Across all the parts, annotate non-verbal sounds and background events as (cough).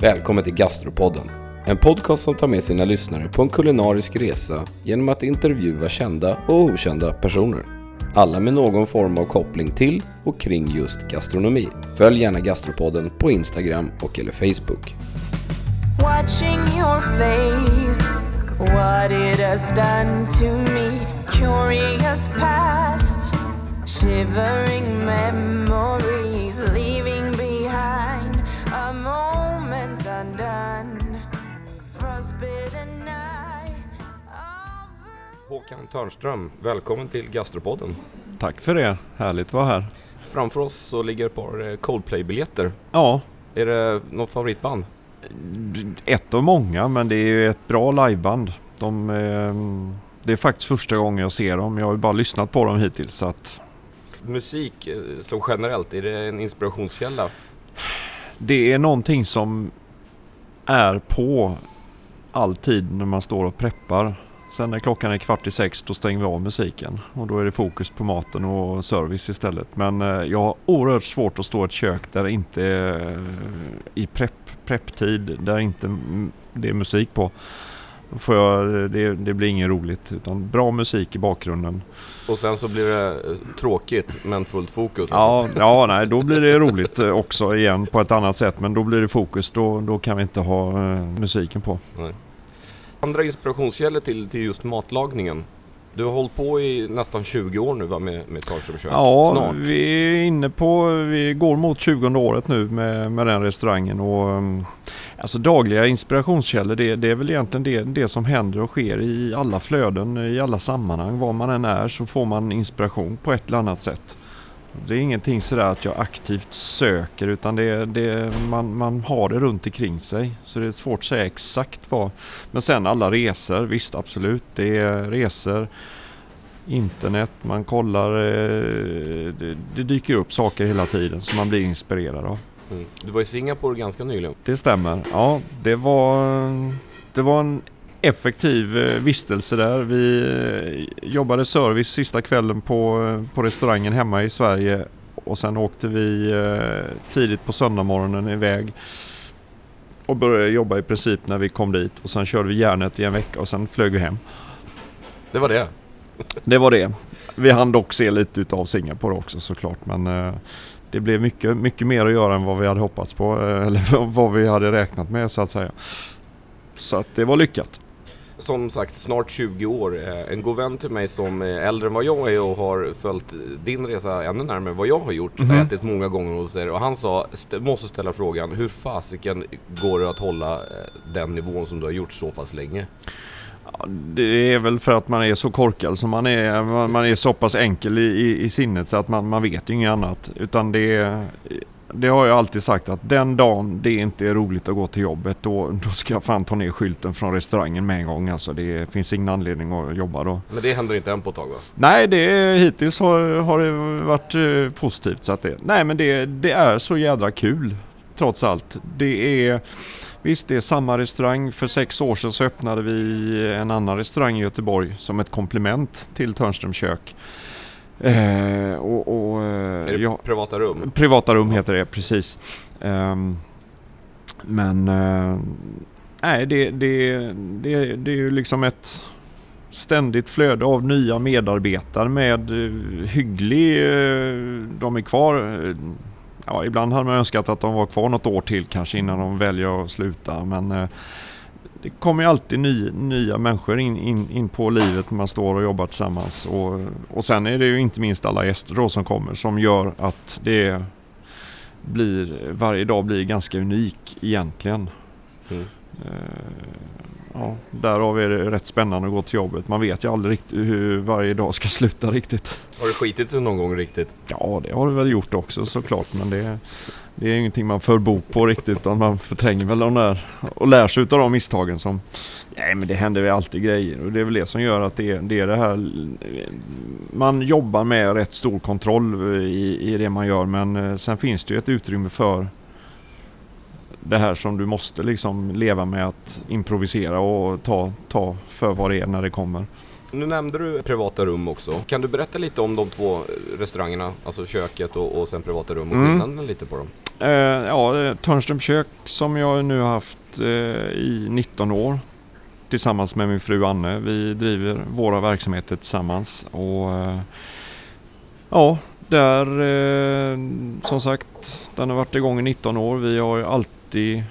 Välkommen till Gastropodden. En podcast som tar med sina lyssnare på en kulinarisk resa genom att intervjua kända och okända personer. Alla med någon form av koppling till och kring just gastronomi. Följ gärna Gastropodden på Instagram och eller Facebook. Watching Håkan Törnström, välkommen till Gastropodden. Tack för det, härligt att vara här. Framför oss så ligger ett par eh, Coldplay-biljetter. Ja, Är det något favoritband? ett av många men det är ett bra liveband. De, eh, det är faktiskt första gången jag ser dem. Jag har ju bara lyssnat på dem hittills så att Musik eh, som generellt, är det en inspirationskälla? det är någonting som är på alltid när man står och preppar. Sen när klockan är kvart i sex då stänger vi av musiken och då är det fokus på maten och service istället. Men eh, jag har oerhört svårt att stå i ett kök där det inte är eh, i prepp, prepptid, där inte det är musik på. Får jag, det, det blir inget roligt utan bra musik i bakgrunden. Och sen så blir det eh, tråkigt men fullt fokus. Ja, ja nej, då blir det roligt också igen på ett annat sätt men då blir det fokus. Då, då kan vi inte ha musiken på. Andra inspirationskällor till, till just matlagningen? Du har hållit på i nästan 20 år nu va, med, med Törnström kök? Ja, Snart. vi är inne på, vi går mot 20 året nu med, med den restaurangen och um, alltså dagliga inspirationskällor det, det är väl egentligen det, det som händer och sker i alla flöden, i alla sammanhang. Var man än är så får man inspiration på ett eller annat sätt. Det är ingenting sådär att jag aktivt söker utan det, det, man, man har det runt omkring sig. Så det är svårt att säga exakt vad. Men sen alla resor, visst absolut. Det är resor, internet, man kollar. eh, Det, det dyker upp saker hela tiden som man blir inspirerad av. Mm. Du var i Singapore ganska nyligen. Det stämmer. Ja, det var, det var en effektiv eh, vistelse där. Vi eh, jobbade service sista kvällen på, eh, på restaurangen hemma i Sverige och sen åkte vi tidigt på söndagmorgonen iväg och började jobba i princip när vi kom dit och sen körde vi järnet i en vecka och sen flög vi hem. Det var det. Det var det. Vi hann dock se lite utav Singapore också såklart men det blev mycket, mycket mer att göra än vad vi hade hoppats på (laughs) eller vad vi hade räknat med så att säga. Så att det var lyckat. Som sagt, snart 20 år. Eh, En god vän till mig som är äldre än vad jag är och har följt din resa ännu närmare vad jag har gjort. Mhm. Har ätit många gånger hos er. Och han sa, st- måste ställa frågan, hur fasiken går det att hålla eh, den nivån som du har gjort så pass länge? Ja, Det är väl för att man är så korkad som man är. Man, man är så pass enkel i, i, i sinnet så att man, man vet ju inget annat. Utan det är, det har jag alltid sagt att den dagen det inte är roligt att gå till jobbet då, då ska jag fan ta ner skylten från restaurangen med en gång. Alltså det finns ingen anledning att jobba då. Men det händer inte än på ett tag va? Nej, det, hittills har, har det varit eh, positivt. Så att det, nej, men det, det är så jädra kul trots allt. Det är, visst, det är samma restaurang. För sex år sedan så öppnade vi en annan restaurang i Göteborg som ett komplement till Törnström kök. Eh, och, och, eh, Är det ja, privata rum? Privata rum heter det, precis. Ehm, men eh, nej, det, det, det, det är ju liksom ett ständigt flöde av nya medarbetare med eh, hygglig... De är kvar. Ja, ibland hade man önskat att de var kvar något år till kanske innan de väljer att sluta. Men det kommer ju alltid ny, nya människor in, in, in på livet när man står och jobbar tillsammans. Och, och sen är det ju inte minst alla gäster då som kommer som gör att det blir, varje dag blir ganska unik egentligen. Mm. Ja, därav är det rätt spännande att gå till jobbet. Man vet ju aldrig riktigt hur varje dag ska (laughs) sluta riktigt. Har det skitit sig någon gång riktigt? Ja, det har det väl gjort också såklart. Men det, det är ingenting man för bo på riktigt. Utan man förtränger väl de där och lär sig av de misstagen som... Nej, men det händer väl alltid grejer. Och det är väl det som gör att det, det är det här... Man jobbar med rätt stor kontroll i, i det man gör. Men eh, sen finns det ju ett utrymme för det här som du måste liksom leva med att improvisera och ta, ta för vad det är när det kommer. Nu nämnde du privata rum också. Kan du berätta lite om de två restaurangerna, alltså köket och, och sen privata rum och Mm. skillnaden lite på dem? Eh, ja, Törnström kök som jag nu har haft eh, i 19 år tillsammans med min fru Anne. Vi driver våra verksamheter tillsammans och eh, ja, där eh, som sagt, den har varit igång i 19 år. Vi har ju alltid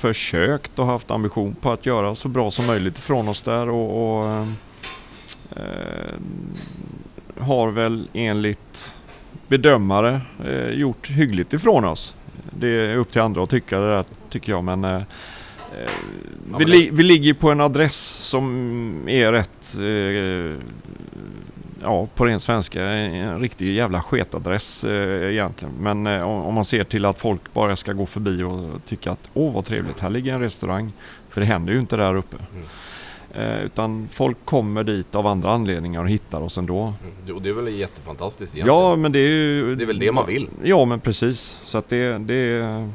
försökt och haft ambition på att göra så bra som möjligt ifrån oss där och, och eh, har väl enligt bedömare eh, gjort hyggligt ifrån oss. Det är upp till andra att tycka det där tycker jag men eh, Ja, vi, li, vi ligger på en adress som är rätt, eh, ja på ren svenska, en riktig jävla sketadress eh, egentligen. Men eh, om man ser till att folk bara ska gå förbi och tycka att åh vad trevligt, här ligger en restaurang. För det händer ju inte där uppe. Mm. Eh, utan folk kommer dit av andra anledningar och hittar oss ändå. Mm. Och det är väl jättefantastiskt egentligen. Ja men det är ju... Det är väl det man vill. Ja men precis. Så att det, det, är-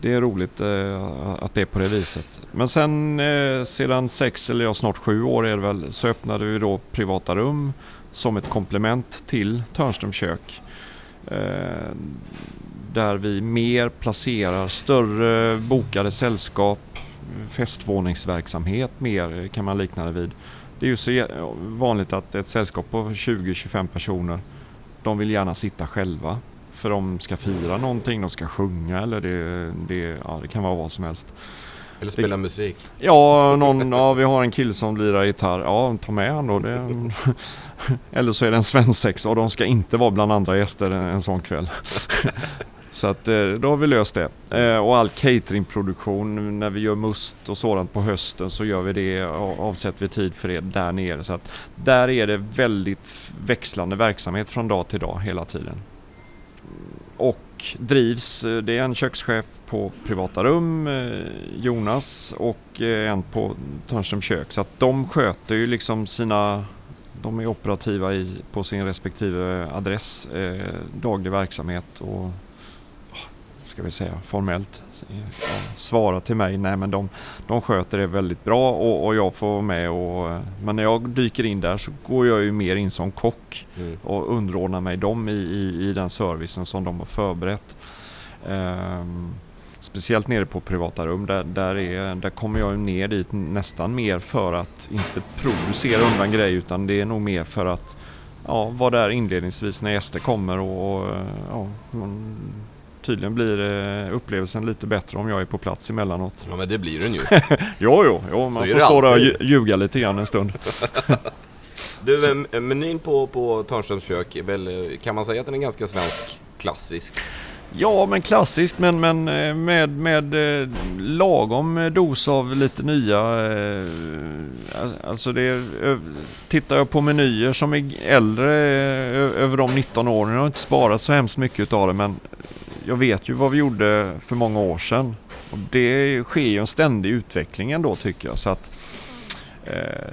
det är roligt eh, att det är på det viset. Men sen eh, sedan sex eller ja, snart sju år är det väl så öppnade vi då privata rum som ett komplement till Törnström kök. Eh, där vi mer placerar större bokade sällskap, festvåningsverksamhet mer kan man likna det vid. Det är ju så vanligt att ett sällskap på 20-25 personer de vill gärna sitta själva. För de ska fira någonting, de ska sjunga eller det, det, ja, det kan vara vad som helst. Eller spela musik. Ja, någon, ja, vi har en kille som lirar gitarr. Ja, ta med han då. Det, (laughs) eller så är det en svensexa och de ska inte vara bland andra gäster en, en sån kväll. (laughs) Så att eh, då har vi löst det. Eh, Och all cateringproduktion, när vi gör must och sådant på hösten så gör vi det, och avsätter vi tid för det där nere. Så att där är det väldigt växlande verksamhet från dag till dag hela tiden. Drivs, eh, det är en kökschef på privata rum, eh, Jonas, och eh, en på Törnström kök. Så att de sköter ju liksom sina, de är operativa i, på sin respektive adress, eh, daglig verksamhet och ah, ska vi säga formellt ja, svara till mig. Nej men de, de sköter det väldigt bra och, och jag får vara med och men när jag dyker in där så går jag ju mer in som kock Mm. och underordnar mig dem i, i, i den servicen som de har förberett. Ehm, speciellt nere på privata rum, där, där, är, där kommer jag ner dit nästan mer för att inte producera undan grejer utan det är nog mer för att ja, vara där inledningsvis när gäster kommer och, och ja, man, tydligen blir eh, upplevelsen lite bättre om jag är på plats emellanåt. Ja men det blir den ju. (laughs) Jo, jo, jo man får stå där och ljuga lite grann en stund. (laughs) Du, eh, menyn på, på Törnströms kök är väl, eh, kan man säga att den är ganska svensk klassisk? Ja, men klassiskt men, men med, med lagom dos av lite nya. al- Alltså det, tittar jag på menyer som är äldre över de 19 åren. Jag har inte sparat så hemskt mycket utav det men jag vet ju vad vi gjorde för många år sedan. Och det sker ju en ständig utveckling ändå tycker jag. Så att, eh,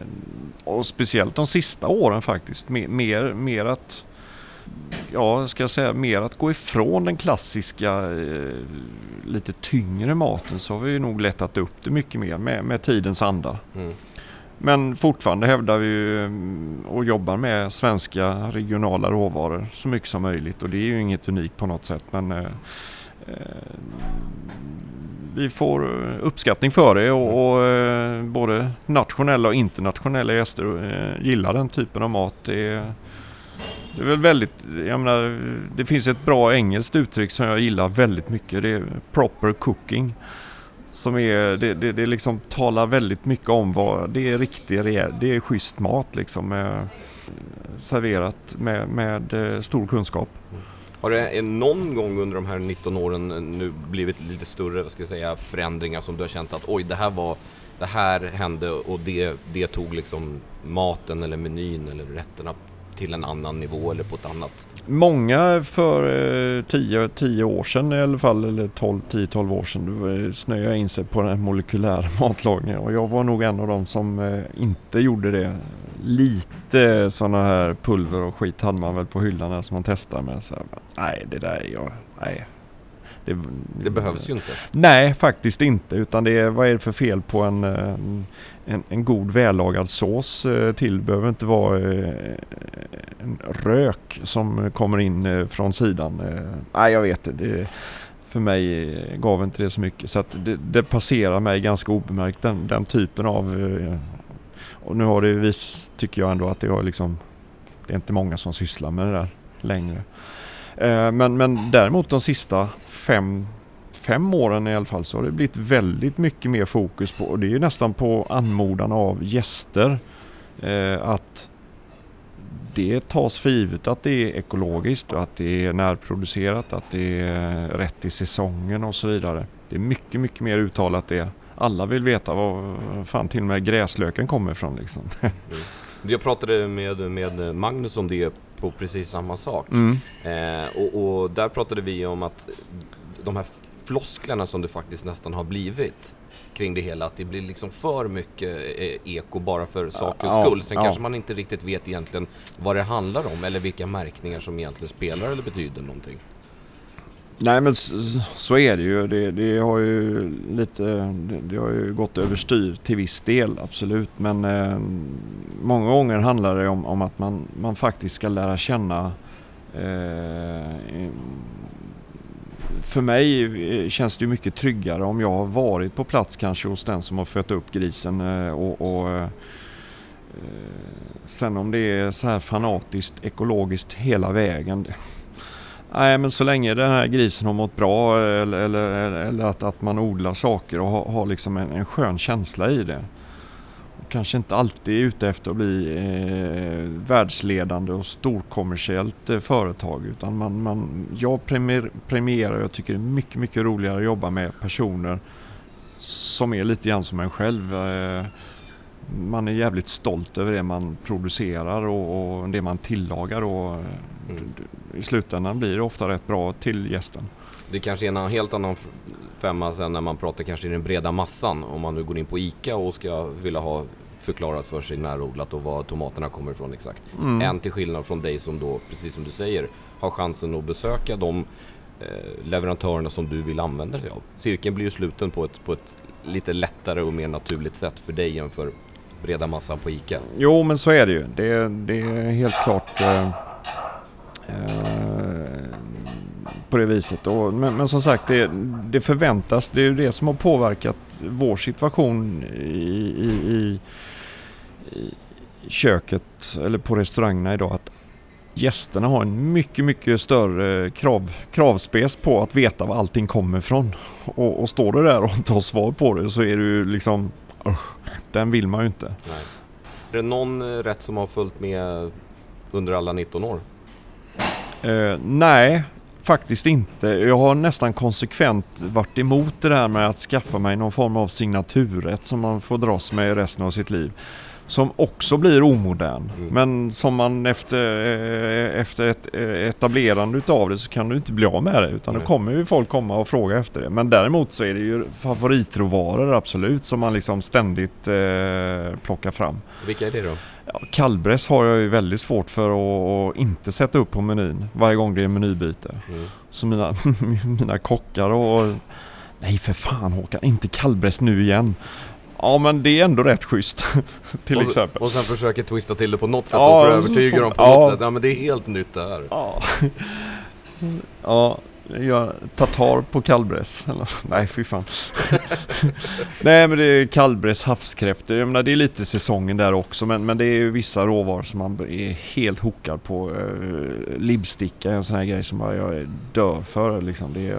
och speciellt de sista åren faktiskt. Mer, mer att ja, ska jag säga, mer att gå ifrån den klassiska eh, lite tyngre maten så har vi ju nog lättat upp det mycket mer med, med tidens anda. Mm. Men fortfarande hävdar vi ju, mm, och jobbar med svenska regionala råvaror så mycket som möjligt och det är ju inget unikt på något sätt men eh, eh, vi får uppskattning för det och, och eh, både nationella och internationella gäster eh, gillar den typen av mat. Det är, det är väl väldigt, jag menar, det finns ett bra engelskt uttryck som jag gillar väldigt mycket. Det är proper cooking. Som är, det, det, det liksom talar väldigt mycket om vad det är riktig, det är schysst mat liksom. Eh, serverat med, med eh, stor kunskap. Har det någon gång under de här 19 åren eh, nu blivit lite större, vad ska jag säga, förändringar som du har känt att oj, det här var, det här hände och det, det tog liksom maten eller menyn eller rätterna till en annan nivå eller på ett annat. Många för eh, 10 10 år sedan i alla fall, eller 12, 10-12 år sedan, eh, snöade in sig på den här molekylära (laughs) matlagningen och jag var nog en av dem som eh, inte gjorde det. Lite sådana här pulver och skit hade man väl på hyllan som man testade med. Så här, nej, det där är jag, nej. Det det, behövs ju inte. Nej, faktiskt inte. Utan det är, vad är det för fel på en, eh, en, en god vällagad sås eh, till? Det behöver inte vara eh, en rök som kommer in från sidan. Nej, jag vet inte. Det, för mig gav inte det så mycket. Så det, det passerar mig ganska obemärkt den, den typen av... Och nu har det vis, tycker jag ändå att det har liksom... Det är inte många som sysslar med det där längre. Eh, men, men däremot de sista fem, fem åren i alla fall så har det blivit väldigt mycket mer fokus på, och det är ju nästan på anmodan av gäster, eh, att det tas för givet att det är ekologiskt och att det är närproducerat, att det är rätt i säsongen och så vidare. Det är mycket, mycket mer uttalat det. Alla vill veta var fan till och med gräslöken kommer ifrån liksom. Mm. Jag pratade med, med Magnus om det på precis samma sak. Mm. Eh, och, och där pratade vi om att de här flosklerna som det faktiskt nästan har blivit kring det hela, att det blir liksom för mycket eh, eko bara för sakens Ja, skull. Sen ja. kanske man inte riktigt vet egentligen vad det handlar om eller vilka märkningar som egentligen spelar eller betyder någonting. Nej men så, är det ju. Det, det har ju lite, det, det har ju gått överstyr till viss del, absolut. Men eh, många gånger handlar det om, om att man, man faktiskt ska lära känna eh, för mig eh, känns det ju mycket tryggare om jag har varit på plats kanske hos den som har fött upp grisen eh, och, och eh, sen om det är så här fanatiskt ekologiskt hela vägen. Nej men så länge den här grisen har mått bra eller, eller, eller att, att man odlar saker och har, har liksom en, en skön känsla i det. Och kanske inte alltid är ute efter att bli eh, världsledande och storkommersiellt eh, företag utan man, man, jag premier, premierar jag tycker det är mycket, mycket roligare att jobba med personer som är lite grann som en själv. Eh, man är jävligt stolt över det man producerar och, och det man tillagar och Mm. i slutändan blir det ofta rätt bra till gästen. Det kanske är en helt annan femma sen när man pratar kanske i den breda massan. Om man nu går in på ICA och ska vilja ha förklarat för sig närodlat och var tomaterna kommer ifrån exakt. Mm. En till skillnad från dig som då, precis som du säger, har chansen att besöka de eh, leverantörerna som du vill använda dig av. Cirkeln blir ju sluten på ett, på ett lite lättare och mer naturligt sätt för dig än för breda massan på ICA. Jo men så är det ju. Det, det är helt klart eh, eh, på det viset. Och, men, men som sagt det, det förväntas. Det är ju det som har påverkat vår situation i, i, i, i köket eller på restaurangerna idag. Att gästerna har en mycket, mycket större krav, kravspec på att veta var allting kommer ifrån. Och, och står du där och inte har svar på det så är du liksom usch, den vill man ju inte. Nej. Är det någon eh, rätt som har följt med under alla 19 år? Eh, nej, faktiskt inte. Jag har nästan konsekvent varit emot det där med att skaffa mig någon form av signaturrätt som man får dras med resten av sitt liv. Som också blir omodern. Mm. Men som man efter, eh, efter ett eh, etablerande utav det så kan du inte bli av med det. Utan då Nej. kommer ju folk komma och fråga efter det. Men däremot så är det ju favoritråvaror absolut som man liksom ständigt eh, plockar fram. Vilka är det då? Ja, kallbräss har jag ju väldigt svårt för att, inte sätta upp på menyn varje gång det är menybyte. Mm. Så mina, (laughs) mina kockar och... Nej för fan Håkan, inte kallbräss nu igen. Ja men det är ändå rätt schysst. (laughs) till och, så- exempel. Och sen försöker twista till det på något sätt Ja, och för att övertyga får- dem på ja. något sätt. Ja men det är helt nytt det här. Ja. (laughs) ja, jag tatar på kallbräss. Nej fy fan. (laughs) nej men det är kallbräss, havskräftor. Jag menar, det är lite säsongen där också men, men det är ju vissa råvaror som man är helt hookad på. Uh, Libsticka är en sån här grej som jag dör för liksom. Det är,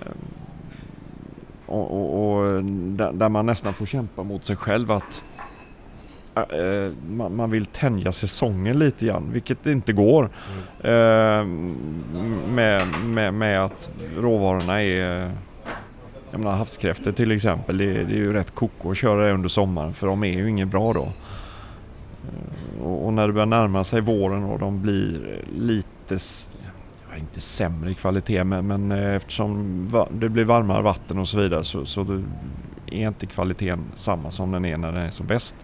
eh, och, och, och där, man nästan får kämpa mot sig själv att eh, man, man vill tänja säsongen lite grann, vilket inte går. Eh, med, med, med att råvarorna är jag menar havskräftor till exempel, det, är- det är ju rätt koko att köra det under sommaren för de är ju inget bra då. Eh, och, och när det börjar närma sig våren och de blir lite, inte sämre i kvalitet men, men eh, eftersom det blir varmare vatten och så vidare så, så är inte kvaliteten samma som den är när den är som bäst.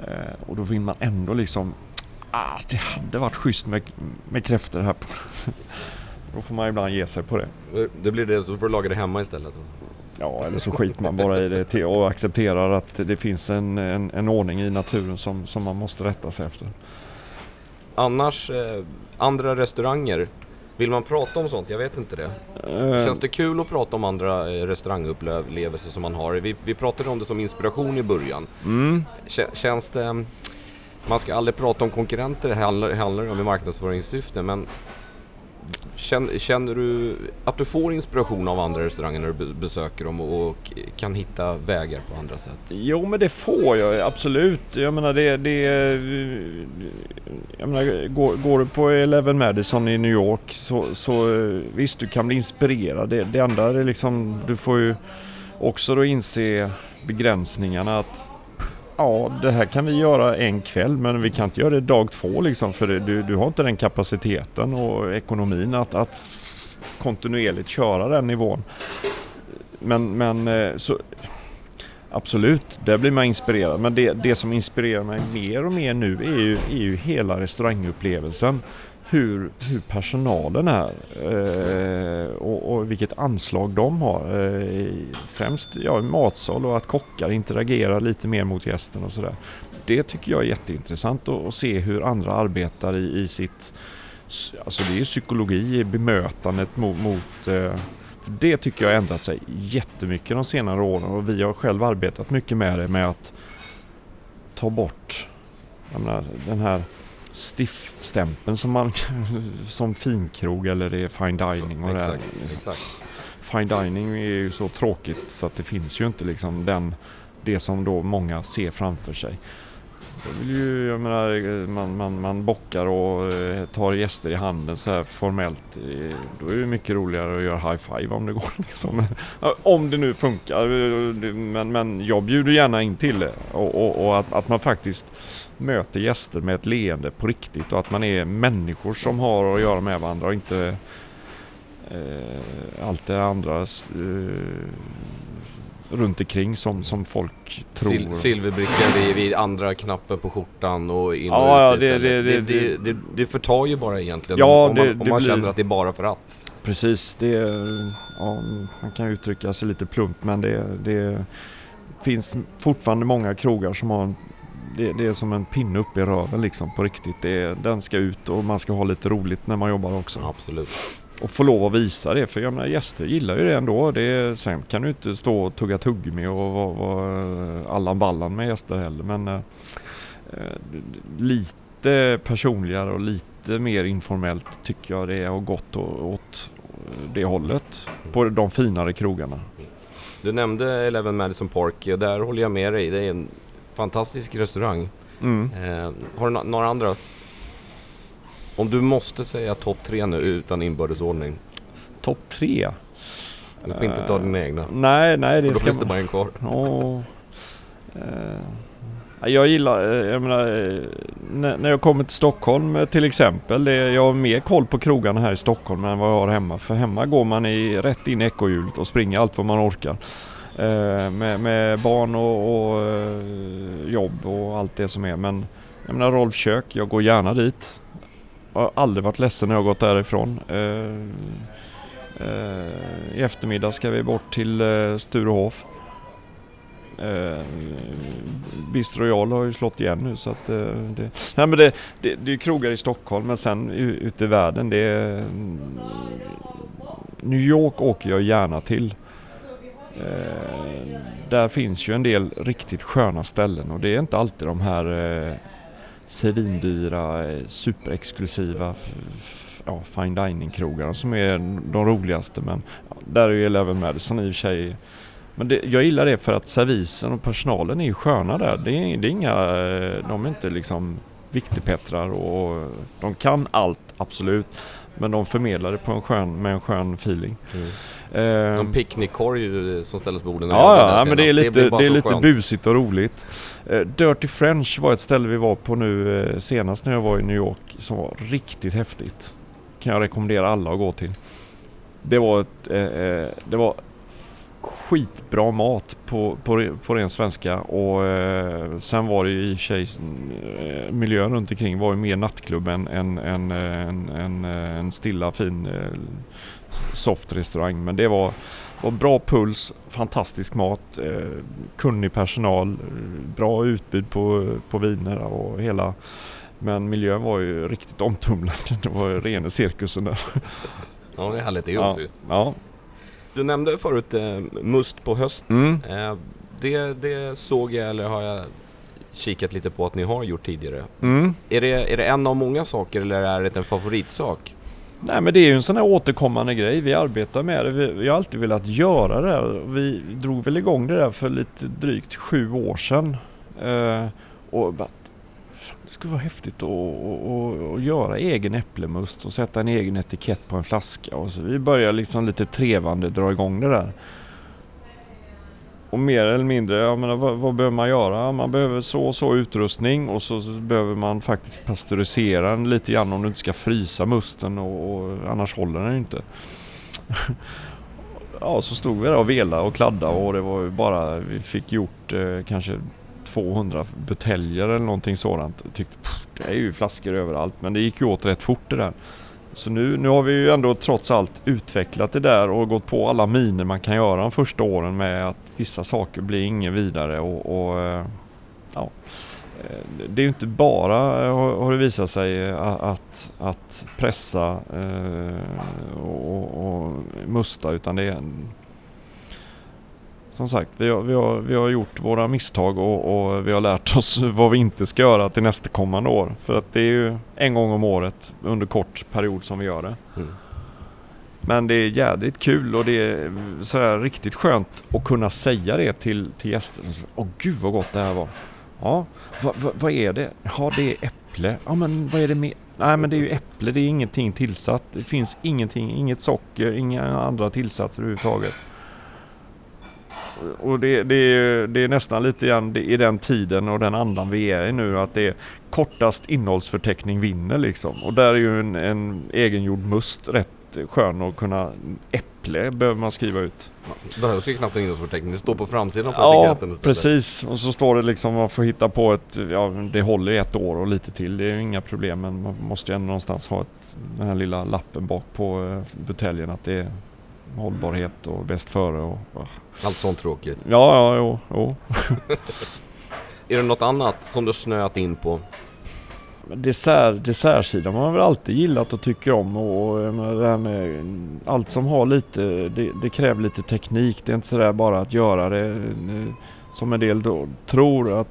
Eh, och då vill man ändå liksom Ah, det hade varit schysst med, med kräftor här. (laughs) Då får man ibland ge sig på det. Det blir det, så får du laga det hemma istället. Alltså. Ja, eller så skiter man bara i det och accepterar att det finns en, en, en ordning i naturen som, som man måste rätta sig efter. Annars, eh, andra restauranger. Vill man prata om sånt? Jag vet inte det. Eh, Känns det kul att prata om andra eh, restaurangupplevelser som man har? Vi, vi pratade om det som inspiration i början. Mm. Kä- Känns det... Man ska aldrig prata om konkurrenter, det handlar, handlar om i marknadsföringssyfte, men känner, känner du att du får inspiration av andra restauranger när du besöker dem och, och kan hitta vägar på andra sätt? Jo men det får jag absolut. Jag menar det... det jag menar, går, går du på Eleven Madison i New York så, så visst du kan bli inspirerad. Det, det enda är liksom, du får ju också då inse begränsningarna att ja det här kan vi göra en kväll men vi kan inte göra det dag två liksom för det, du, du har inte den kapaciteten och ekonomin att, att kontinuerligt köra den nivån. Men, men eh, så Absolut, där blir man inspirerad. Men det, det som inspirerar mig mer och mer nu är ju, är ju hela restaurangupplevelsen. Hur, hur personalen är eh, och, och vilket anslag de har. Eh, främst ja, i matsal och att kockar interagerar lite mer mot gästen och sådär. Det tycker jag är jätteintressant att, att se hur andra arbetar i, i sitt... Alltså det är psykologi i bemötandet mot, mot eh, för det tycker jag har ändrat sig jättemycket de senare åren och vi har själv arbetat mycket med det med att ta bort menar, den här stiff-stämpeln som man (laughs) som finkrog eller det är fine dining och det. Exakt, exakt. Fine dining är ju så tråkigt så att det finns ju inte liksom den det som då många ser framför sig. Jag vill ju, jag menar, man, man, man bockar och eh, tar gäster i handen så här formellt. Eh, då är det mycket roligare att göra high five om det går. (laughs) Liksom. Om det nu funkar. Eh, men, men jag bjuder gärna in till det. Och, och, och att, att man faktiskt möter gäster med ett leende på riktigt och att man är människor som har att göra med varandra och inte eh, allt det andra eh, runt omkring som, som folk tror. Sil silverbricka vid, vid andra knappen på skjortan och in och Ja, ut ja, det- det- det, det- det, det, förtar ju bara egentligen Ja, om det- man, om man blir- känner att det är bara för att. Precis, det ja, man kan uttrycka sig lite plumpt men det, det finns fortfarande många krogar som har en, det, det är som en pinne upp i röven liksom på riktigt. Det, den ska ut och man ska ha lite roligt när man jobbar också. Absolut. Och få lov att visa det för jag menar gäster gillar ju det ändå. Det sen kan du inte stå och tugga tuggummi och vara vara Allan Ballan med gäster heller men eh, eh, lite personligare och lite mer informellt tycker jag det har gått åt det hållet på de finare krogarna. Du nämnde Eleven Madison Park och där håller jag med dig. Det är en fantastisk restaurang. Mm. Eh, har du några andra? Om du måste säga topp tre nu utan inbördesordning. Topp tre? Du får inte ta dina egna. Nej, nej För det då ska finns det bara en kvar. Ja. Eh, jag gillar, eh, jag menar, eh, när, jag kommer till Stockholm eh, till exempel. Det, jag har mer koll på krogarna här i Stockholm än vad jag har hemma. För hemma går man i, rätt in i ekorrhjulet och springer allt vad man orkar. Eh, med, med barn och, och eh, jobb och allt det som är. Men jag menar Rolf kök, jag går gärna dit. Jag har aldrig varit ledsen när jag gått därifrån. Eh, eh, I eftermiddag ska vi bort till eh, Sturehof. Eh, Bistro Royal har ju slått igen nu så att eh, det, nej, men det, det, det är ju krogar i Stockholm men sen ute i världen det är, mm, New York åker jag gärna till. Eh, där finns ju en del riktigt sköna ställen och det är inte alltid de här eh, svindyra, eh, superexklusiva ja, fine dining-krogarna som är de roligaste men ja, där är ju Eleven Madison i och för sig men det, jag gillar det för att servisen och personalen är ju sköna där. Det är, det är inga, eh, de är inte liksom viktigpettrar och de kan allt, absolut. Men de förmedlar det på en skön, med en skön feeling. Mm. Eh, Någon picknickkorg som ställs på borden. Ja, ja men det är lite, bara det är lite skönt. busigt och roligt. Eh, Dirty French var ett ställe vi var på nu eh, senast när jag var i New York som var riktigt häftigt. Kan jag rekommendera alla att gå till. Det var ett, eh, det var skitbra mat på, på, på ren svenska och eh, sen var det ju i och för sig miljön runt omkring var ju mer nattklubb än en, en, en, en stilla fin eh, soft restaurang men det var, var bra puls, fantastisk mat, eh, kunnig personal, bra utbud på, på viner och hela men miljön var ju riktigt omtumlande. (laughs) Det var ju rena cirkusen där. Ja, det är härligt det Ja, också ju. ja. Du nämnde förut eh, must på höst. Mm. Eh, det, det såg jag, eller har jag kikat lite på att ni har gjort tidigare. Mm. Är det, är det en av många saker eller är det en favoritsak? Nej men det är ju en sån här återkommande grej. Vi arbetar med det. Vi, vi har alltid velat göra det här. Vi drog väl igång det där för lite drygt sju år sedan. Eh, och bara, fan, det skulle vara häftigt att, göra egen äpplemust och sätta en egen etikett på en flaska. Och så vi började liksom lite trevande dra igång det där. Och mer eller mindre, jag menar, vad, vad behöver man göra? Man behöver så och så utrustning och så, så behöver man faktiskt pasteurisera den lite grann om du inte ska frysa musten och, och annars håller den inte. (laughs) ja, så stod vi där och velade och kladdade och det var ju bara, vi fick gjort eh, kanske 200 buteljer eller någonting sådant. Jag tyckte, pff, det är ju flaskor överallt men det gick ju åt rätt fort det där. Så nu, nu har vi ju ändå trots allt utvecklat det där och gått på alla miner man kan göra de första åren med att vissa saker blir inget vidare och, och eh, ja. Eh, det är ju inte bara, eh, har det visat sig, att, att pressa och, och musta utan det är som sagt, vi har, vi, har, vi har gjort våra misstag och, och vi har lärt oss (laughs) vad vi inte ska göra till nästkommande år. För att det är ju en gång om året under kort period som vi gör det. Mm. Men det är jädrigt kul och det är sådär riktigt skönt att kunna säga det till, till gäster. Åh gud vad gott det här var. Ja, vad va, vad är det? Ja, det är äpple. Ja, men vad är det mer? Nej, men det är ju äpple. Det är ingenting tillsatt. Det finns ingenting, inget socker, inga andra tillsatser överhuvudtaget. Och det, det, är, det är nästan lite grann i den tiden och den andan vi är i nu att det är kortast innehållsförteckning vinner liksom. Och där är ju en, en egengjord must rätt skön att kunna... Äpple behöver man skriva ut. Det behövs ju knappt en innehållsförteckning, det står på framsidan på Ja, etiketten istället. precis. Och så står det liksom man får hitta på ett... Ja, det håller i ett år och lite till. Det är ju inga problem men man måste ju ändå någonstans ha ett, den här lilla lappen bak på eh, buteljen att det är hållbarhet och bäst före och... och Allt sånt tråkigt. Ja, ja, jo, jo. (laughs) Är det något annat som du snöat in på? Dessert, dessertsidan har man väl alltid gillat och tycker om och menar, det här med allt som har lite, det, det kräver lite teknik. Det är inte sådär bara att göra det eh, som en del då tror att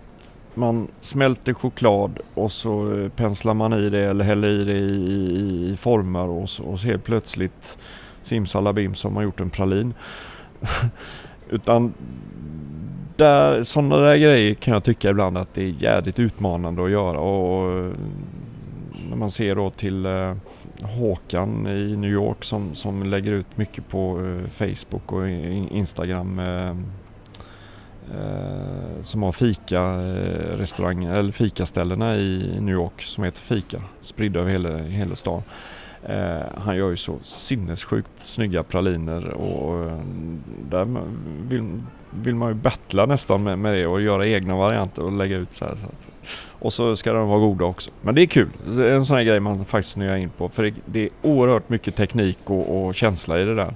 man smälter choklad och så eh, penslar man i det eller häller i det i, i, former och så, och så helt plötsligt simsalabim som har gjort en pralin. (laughs) Utan där, sådana där grejer kan jag tycka ibland att det är jädrigt utmanande att göra och när man ser då till eh, Håkan i New York som, som lägger ut mycket på eh, Facebook och Instagram eh, eh, som har fika eh, restauranger eller fikaställena i New York som heter Fika spridda över hela, hela stan. Eh, han gör ju så sinnessjukt snygga praliner och eh, där vill, vill man ju battla nästan med, med det och göra egna varianter och lägga ut så här. Så att, och så ska de vara goda också. Men det är kul. Det är en sån här grej man faktiskt snöar in på för det, det är oerhört mycket teknik och, och känsla i det där.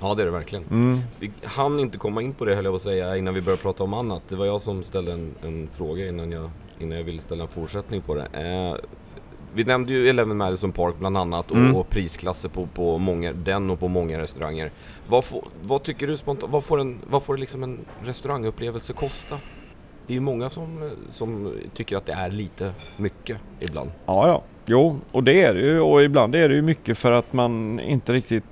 Ja, det är det verkligen. Mm. Vi hann inte komma in på det höll jag på att säga innan vi började prata om annat. Det var jag som ställde en, en fråga innan jag, innan jag ville ställa en fortsättning på det. Eh, vi nämnde ju Eleven Madison Park bland annat och, Mm. och prisklasser på, på många, den och på många restauranger. Vad, får, vad tycker du spontant, vad får, en, vad får liksom en restaurangupplevelse kosta? Det är ju många som, som tycker att det är lite mycket ibland. Ja, ja. Jo, och det är det ju. Och ibland är det ju mycket för att man inte riktigt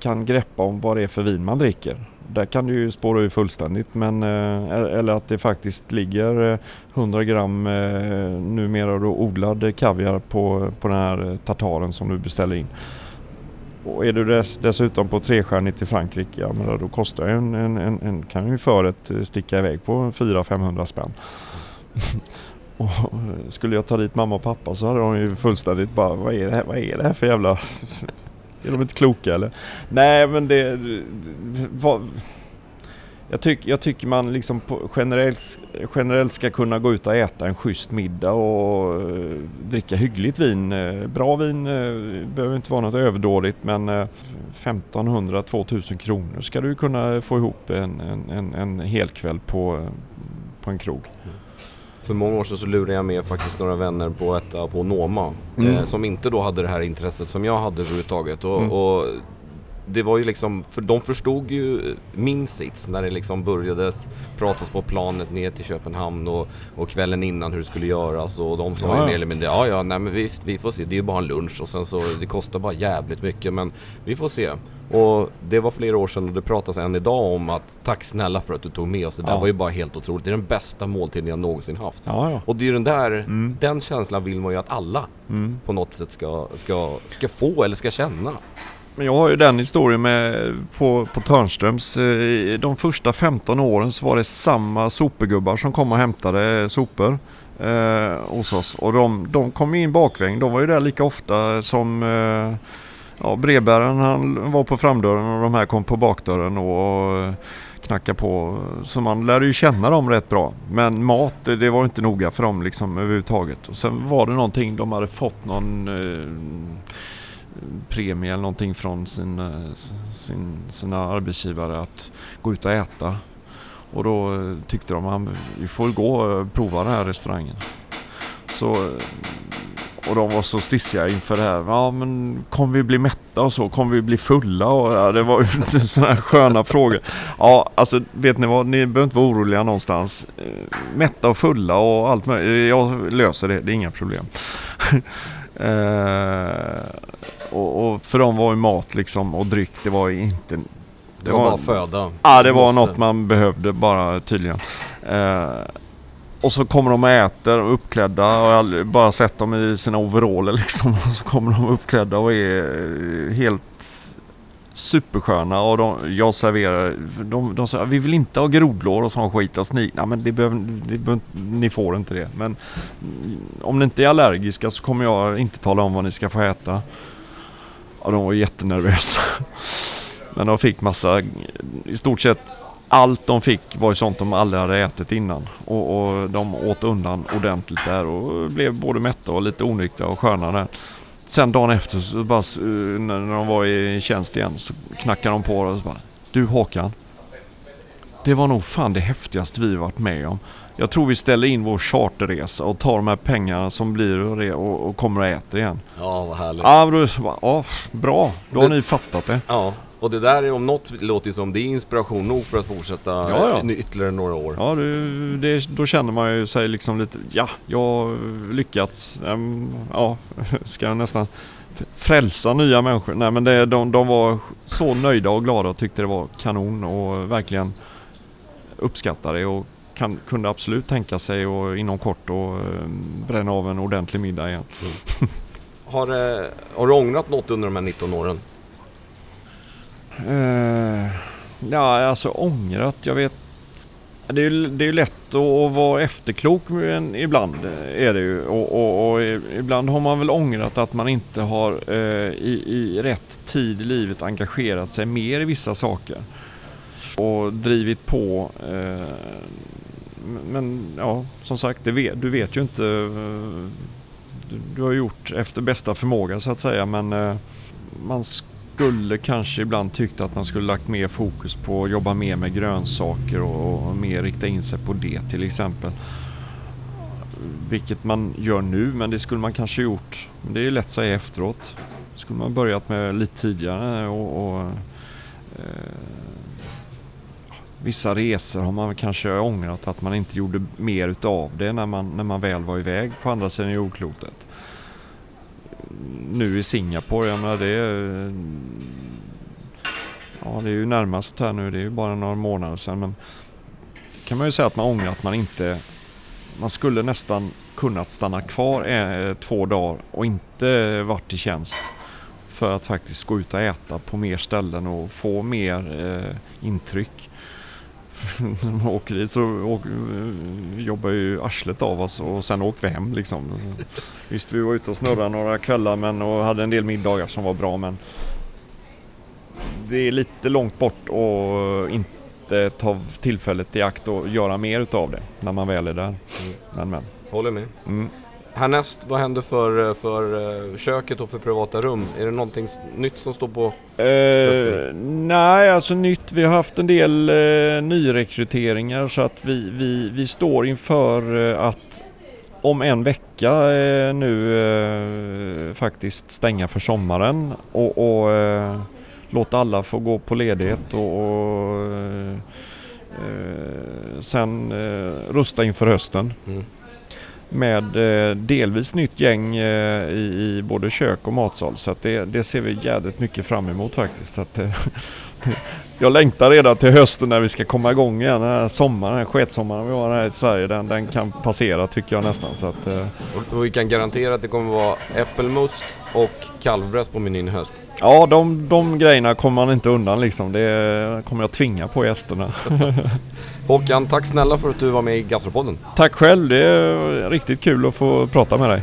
kan greppa om vad det är för vin man dricker. Där kan du ju spåra ur fullständigt. Men, eh, e-, eller att det faktiskt ligger eh, 100 gram eh, numera då odlad kaviar på, på den här eh, tartaren som du beställer in. Och är du dess, dessutom på trestjärnigt i Frankrike, ja men då kostar en, en, en, en kan ju förrätt sticka iväg på 400-500 spänn. (laughs) Och skulle jag ta dit mamma och pappa så hade de ju fullständigt bara, vad är det här, vad är det här för jävla (laughs) är de inte kloka eller? Nej men det... Vad, jag, tyck, jag tycker man liksom generellt, generellt ska kunna gå ut och äta en schysst middag och eh, dricka hyggligt vin. Eh, bra vin eh, behöver inte vara något överdådigt men 1500-2000 kronor ska du kunna få ihop en, en, en, en hel kväll på, på en krog. Mm. För många år sedan så lurade jag med faktiskt några vänner på ett på Noma. Mm. Eh, som inte då hade det här intresset som jag hade överhuvudtaget. Och, mm. och det var ju liksom, för de förstod ju min sits när det liksom började pratas på planet ner till Köpenhamn och, och kvällen innan hur det skulle göras och de sa ja. ju mer eller mindre ja ja nej men visst vi får se, det är ju bara en lunch och sen så det kostar bara jävligt mycket men vi får se. Och det var flera år sedan och det pratas än idag om att tack snälla för att du tog med oss. Det där ja. var ju bara helt otroligt. Det är den bästa måltiden jag någonsin haft. Ja, ja. Och det är ju den där, mm. den känslan vill man ju att alla mm. på något sätt ska, ska, ska få eller ska känna. Men jag har ju den historien med på, på Törnströms. Eh, de första 15 åren så var det samma sopegubbar som kom och hämtade sopor eh, hos oss. Och de, de kom in bakvägen. De var ju där lika ofta som eh, ja, brevbäraren han var på framdörren och de här kom på bakdörren och knackade på. Så man lärde ju känna dem rätt bra. Men mat, det var inte noga för dem liksom överhuvudtaget. Och sen var det någonting, de hade fått någon eh, premie eller någonting från sin, eh, sin, sina arbetsgivare att gå ut och äta. Och då eh, tyckte de att vi får gå och prova den här restaurangen. Så, eh, och de var så stissiga inför det här. Ja men kommer vi bli mätta och så? Kommer vi bli fulla? Och, ja, det var ju (laughs) sådana här sköna frågor. Ja alltså vet ni vad? Ni behöver inte vara oroliga någonstans. Eh, mätta och fulla och allt möjligt. Jag löser det. Det är inga problem. (laughs) Eh, och, och, för dem var ju mat liksom och dryck, det var ju inte... Det, det var, bara föda. Ja, det var något man behövde bara tydligen. Eh, och så kommer de och äter uppklädda och jag har bara sett dem i sina overaller (laughs) liksom. Och så kommer de uppklädda och är eh, helt supersköna och de, jag serverar, de, de säger vi vill inte ha grodlår och sån skit. Och snik. Nej men det behöver, det behöver, ni får inte det. Men mm, om ni inte är allergiska så kommer jag inte tala om vad ni ska få äta. Och de var jättenervösa. (laughs) Men de fick massa, i stort sett allt de fick var ju sånt de aldrig hade ätit innan. Och, och de åt undan ordentligt där och blev både mätta och lite onyktra och sköna där. Sen dagen efter så bara, när de var i tjänst igen så knackade de på och så bara Du Håkan. Det var nog fan det häftigaste vi varit med om. Jag tror vi ställer in vår charterresa och tar de här pengarna som blir och, och kommer och äter igen. Ja, vad härligt. Ja, då, ja bra. Då har det, ni fattat det. Ja, och det där om något låter ju som det är inspiration nog för att fortsätta ja, ja. ytterligare några år. Ja, det, det, då känner man ju sig liksom lite, ja, jag har lyckats. Ja, (laughs) ska jag nästan frälsa nya människor. Nej men det, de, de var så nöjda och glada och tyckte det var kanon och verkligen uppskattade det och kan, kunde absolut tänka sig och inom kort och bränna av en ordentlig middag igen. Mm. har, eh, har du ångrat något under de här 19 åren? Uh, ja, alltså ångrat. Jag vet. Det är ju det är lätt att vara efterklok ibland. Eh, är det ju. Och, och, och, ibland har man väl ångrat att man inte har uh, i, i rätt tid i livet engagerat sig mer i vissa saker. Och drivit på. Uh, men ja, som sagt, vet, du vet ju inte. Du, du, har gjort efter bästa förmåga så att säga. Men man skulle kanske ibland tyckt att man skulle lagt mer fokus på att jobba mer med grönsaker och, och mer rikta in sig på det till exempel. Vilket man gör nu, men det skulle man kanske gjort. Det är lätt att säga efteråt. Skulle man börjat med lite tidigare och, och eh, Vissa resor har man kanske ångrat att man inte gjorde mer utav det när man, när man väl var iväg på andra sidan jordklotet nu i Singapore, jag menar det är, ja, det är ju närmast här nu, det är ju bara några månader sedan. Men kan man ju säga att man ångrar att man inte, man skulle nästan kunnat stanna kvar eh, två dagar och inte varit i tjänst för att faktiskt gå ut och äta på mer ställen och få mer eh, intryck när (laughs) man åker dit så åker, jobbar ju arslet av oss och sen åkte vi hem liksom. Visst, vi var ute och snurrade några kvällar men, och hade en del middagar som var bra men det är lite långt bort och inte ta tillfället i akt och göra mer utav det när man väl är där. Men, men. Håller med. Mm. Härnäst, vad händer för, för eh, köket och för privata rum? Är det någonting nytt som står på? Eh, nej, alltså nytt. Vi har haft en del eh, nyrekryteringar så att vi, vi, vi står inför eh, att om en vecka eh, nu eh, faktiskt stänga för sommaren och, och eh, låta alla få gå på ledighet och, och eh, eh, sen rusta inför hösten Mm. Med eh, delvis nytt gäng eh, i, både kök och matsal. Så att det, det ser vi jädrigt mycket fram emot faktiskt. Att, eh, (laughs) jag längtar redan till hösten när vi ska komma igång igen. Den här sommaren, den här sketsommaren vi har här i Sverige, den, den kan passera tycker jag nästan. Så att, Och, och vi kan garantera att det kommer vara äppelmust och kalvbröst på menyn i höst. ja, de, de grejerna kommer man inte undan liksom. Det kommer jag tvinga på gästerna. (laughs) Håkan, tack snälla för att du var med i Gastropodden. Tack själv, det är riktigt kul att få prata med dig.